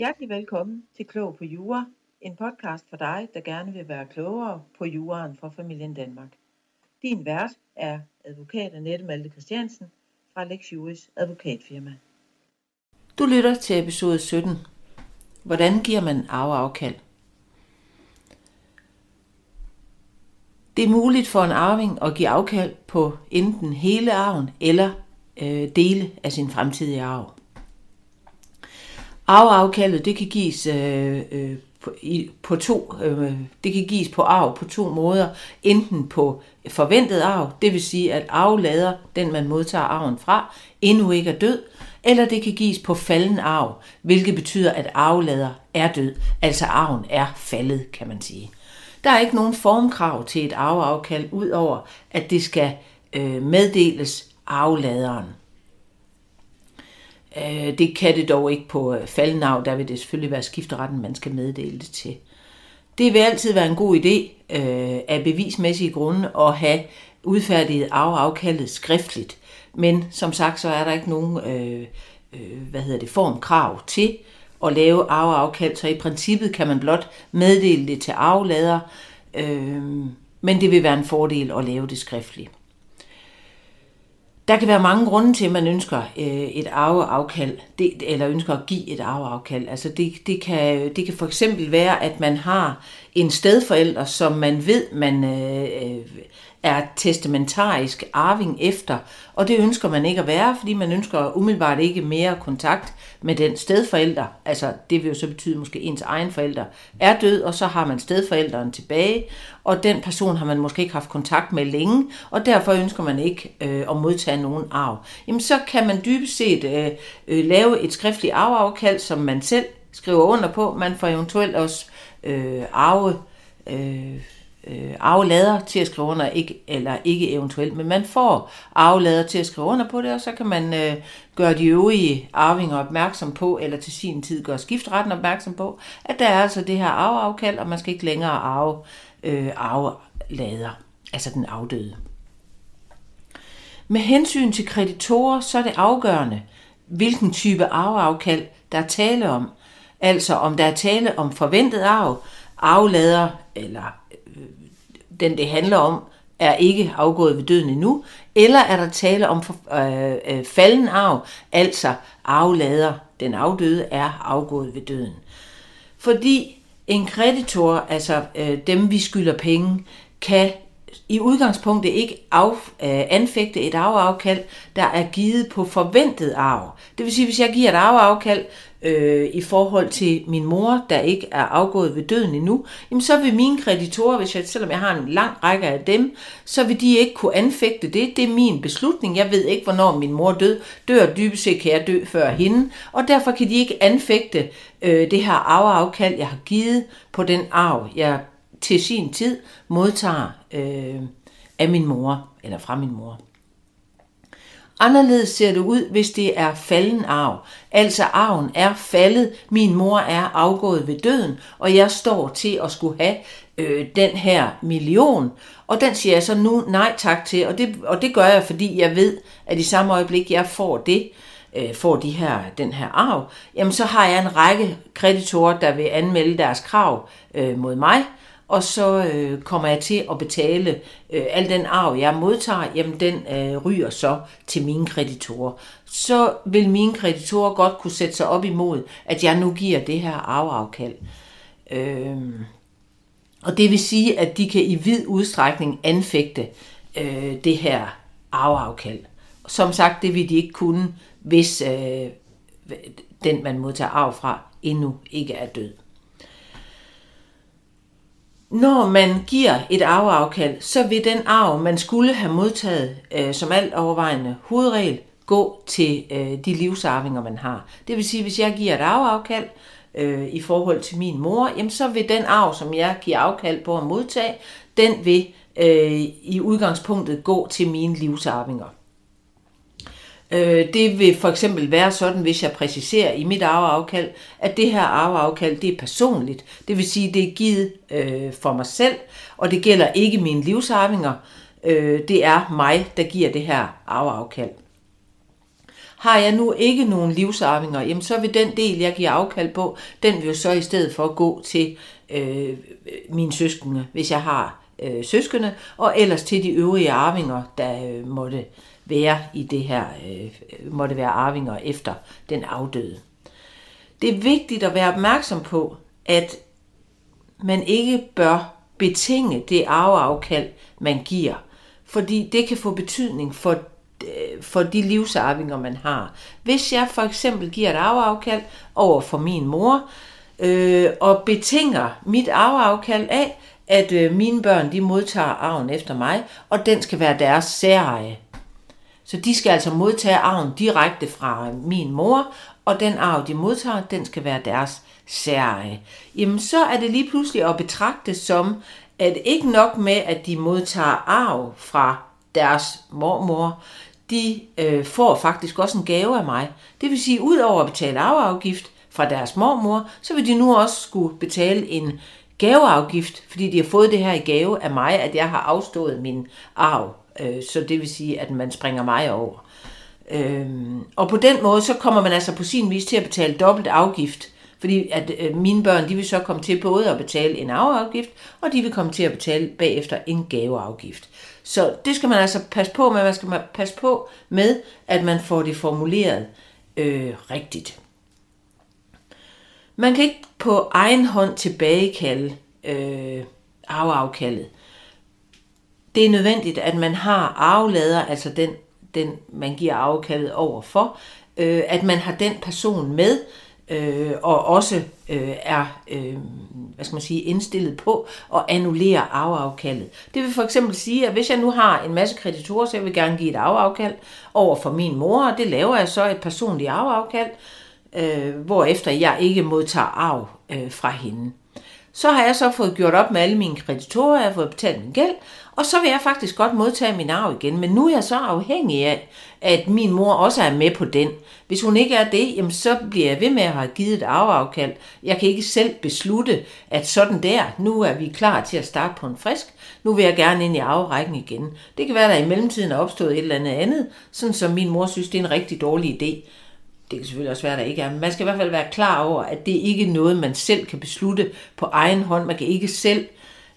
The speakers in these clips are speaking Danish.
Hjertelig velkommen til Klog på Jura, en podcast for dig, der gerne vil være klogere på juraen fra familien Danmark. Din vært er advokat Annette Malte Christiansen fra Lex Juris advokatfirma. Du lytter til episode 17. Hvordan giver man arveafkald? Det er muligt for en arving at give afkald på enten hele arven eller øh, dele af sin fremtidige arv. Arveafkaldet det kan gives øh, øh, på, i, på to, øh, det kan gives på arv på to måder. Enten på forventet arv, det vil sige at arvelader, den man modtager arven fra, endnu ikke er død, eller det kan gives på falden arv, hvilket betyder, at arvelader er død, altså arven er faldet, kan man sige. Der er ikke nogen formkrav til et arveafkald, udover at det skal øh, meddeles arveladeren. Øh, det kan det dog ikke på øh, faldenarv, der vil det selvfølgelig være skifteretten, man skal meddele det til. Det vil altid være en god idé øh, af bevismæssige grunde at have udfærdiget afkaldet skriftligt. Men som sagt, så er der ikke nogen øh, øh, hvad hedder det, formkrav til at lave arveafkald, så i princippet kan man blot meddele det til arvelader, øh, men det vil være en fordel at lave det skriftligt. Der kan være mange grunde til, at man ønsker øh, et arveafkald, det, eller ønsker at give et arveafkald. Altså det, det, kan, det kan for eksempel være, at man har en stedforælder, som man ved, man øh, øh er testamentarisk arving efter, og det ønsker man ikke at være, fordi man ønsker umiddelbart ikke mere kontakt med den stedforælder. Altså det vil jo så betyde, måske ens egen forælder er død, og så har man stedforælderen tilbage, og den person har man måske ikke haft kontakt med længe, og derfor ønsker man ikke øh, at modtage nogen arv. Jamen så kan man dybest set øh, øh, lave et skriftligt arveafkald, som man selv skriver under på. Man får eventuelt også øh, arve... Øh, øh, arvelader til at skrive under, ikke, eller ikke eventuelt, men man får arvelader til at skrive under på det, og så kan man øh, gøre de øvrige arvinger opmærksom på, eller til sin tid gøre skiftretten opmærksom på, at der er altså det her arveafkald, og man skal ikke længere arve øh, arvelader, altså den afdøde. Med hensyn til kreditorer, så er det afgørende, hvilken type arveafkald der er tale om. Altså om der er tale om forventet arv, aflader eller den det handler om, er ikke afgået ved døden endnu, eller er der tale om øh, øh, falden arv, altså arvelader, den afdøde, er afgået ved døden. Fordi en kreditor, altså øh, dem vi skylder penge, kan i udgangspunktet ikke af, øh, anfægte et arveafkald, der er givet på forventet arv. Det vil sige, hvis jeg giver et arveafkald øh, i forhold til min mor, der ikke er afgået ved døden endnu, jamen så vil mine kreditorer, hvis jeg, selvom jeg har en lang række af dem, så vil de ikke kunne anfægte det. Det er min beslutning. Jeg ved ikke, hvornår min mor død. Dør dybest set kan jeg dø før hende, og derfor kan de ikke anfægte øh, det her arveafkald, jeg har givet på den arv, jeg til sin tid modtager øh, af min mor, eller fra min mor. Anderledes ser det ud, hvis det er falden arv. Altså arven er faldet, min mor er afgået ved døden, og jeg står til at skulle have øh, den her million. Og den siger jeg så nu nej tak til, og det, og det gør jeg, fordi jeg ved, at i samme øjeblik, jeg får det, øh, får de her, den her arv, jamen så har jeg en række kreditorer, der vil anmelde deres krav øh, mod mig, og så øh, kommer jeg til at betale øh, al den arv, jeg modtager, jamen den øh, ryger så til mine kreditorer. Så vil mine kreditorer godt kunne sætte sig op imod, at jeg nu giver det her arveafkald. Øh, og det vil sige, at de kan i vid udstrækning anfægte øh, det her arveafkald. Som sagt, det vil de ikke kunne, hvis øh, den, man modtager arv fra, endnu ikke er død. Når man giver et arveafkald, så vil den arv, man skulle have modtaget øh, som alt overvejende hovedregel, gå til øh, de livsarvinger, man har. Det vil sige, hvis jeg giver et arveafkald øh, i forhold til min mor, jamen så vil den arv, som jeg giver afkald på at modtage, den vil øh, i udgangspunktet gå til mine livsarvinger. Øh, det vil for eksempel være sådan, hvis jeg præciserer i mit arveafkald, at det her arveafkald, det er personligt. Det vil sige, det er givet øh, for mig selv, og det gælder ikke mine livsarvinger. Øh, det er mig, der giver det her arveafkald. Har jeg nu ikke nogen livsarvinger, jamen så vil den del, jeg giver afkald på, den vil jo så i stedet for gå til øh, mine søskende, hvis jeg har øh, søskende, og ellers til de øvrige arvinger, der øh, måtte være i det her, øh, måtte være arvinger efter den afdøde. Det er vigtigt at være opmærksom på, at man ikke bør betinge det arveafkald, man giver, fordi det kan få betydning for, øh, for de livsarvinger, man har. Hvis jeg for eksempel giver et arveafkald over for min mor, øh, og betinger mit arveafkald af, at øh, mine børn de modtager arven efter mig, og den skal være deres særeje. Så de skal altså modtage arven direkte fra min mor, og den arv, de modtager, den skal være deres særeje. Jamen så er det lige pludselig at betragte som, at ikke nok med, at de modtager arv fra deres mormor, de øh, får faktisk også en gave af mig. Det vil sige, ud over at betale arveafgift fra deres mormor, så vil de nu også skulle betale en gaveafgift, fordi de har fået det her i gave af mig, at jeg har afstået min arv. Øh, så det vil sige, at man springer mig over. Øhm, og på den måde, så kommer man altså på sin vis til at betale dobbelt afgift. Fordi at øh, mine børn, de vil så komme til både at betale en arveafgift, og de vil komme til at betale bagefter en gaveafgift. Så det skal man altså passe på med. Man skal passe på med, at man får det formuleret øh, rigtigt. Man kan ikke på egen hånd tilbagekalde øh, arveafkaldet. Det er nødvendigt, at man har arvelader, altså den, den man giver afkaldet over for, øh, at man har den person med, øh, og også øh, er øh, hvad skal man sige, indstillet på at annullere arveafkaldet. Det vil for eksempel sige, at hvis jeg nu har en masse kreditorer, så jeg vil gerne give et arveafkald over for min mor, og det laver jeg så et personligt arveafkald, øh, hvorefter jeg ikke modtager arv øh, fra hende. Så har jeg så fået gjort op med alle mine kreditorer, jeg har fået betalt min gæld, og så vil jeg faktisk godt modtage min arv igen. Men nu er jeg så afhængig af, at min mor også er med på den. Hvis hun ikke er det, jamen så bliver jeg ved med at have givet et arveafkald. Jeg kan ikke selv beslutte, at sådan der, nu er vi klar til at starte på en frisk. Nu vil jeg gerne ind i arverækken igen. Det kan være, at der i mellemtiden er opstået et eller andet andet, sådan som min mor synes, det er en rigtig dårlig idé det kan selvfølgelig også være, at der ikke er, men man skal i hvert fald være klar over, at det ikke er noget, man selv kan beslutte på egen hånd. Man kan ikke selv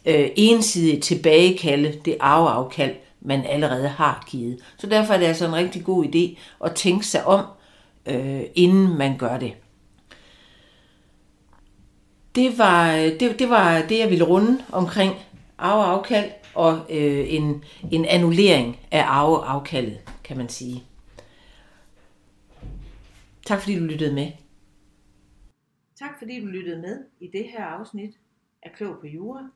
øh, ensidigt tilbagekalde det arveafkald, man allerede har givet. Så derfor er det altså en rigtig god idé at tænke sig om, øh, inden man gør det. Det var, det, det var det, jeg ville runde omkring arveafkald og øh, en, en annullering af arveafkaldet, kan man sige. Tak fordi du lyttede med. Tak fordi du lyttede med i det her afsnit af Klog på Jura.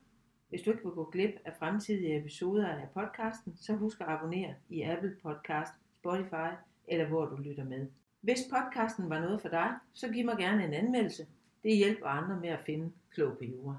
Hvis du ikke vil gå glip af fremtidige episoder af podcasten, så husk at abonnere i Apple Podcast, Spotify eller hvor du lytter med. Hvis podcasten var noget for dig, så giv mig gerne en anmeldelse. Det hjælper andre med at finde Klog på Jura.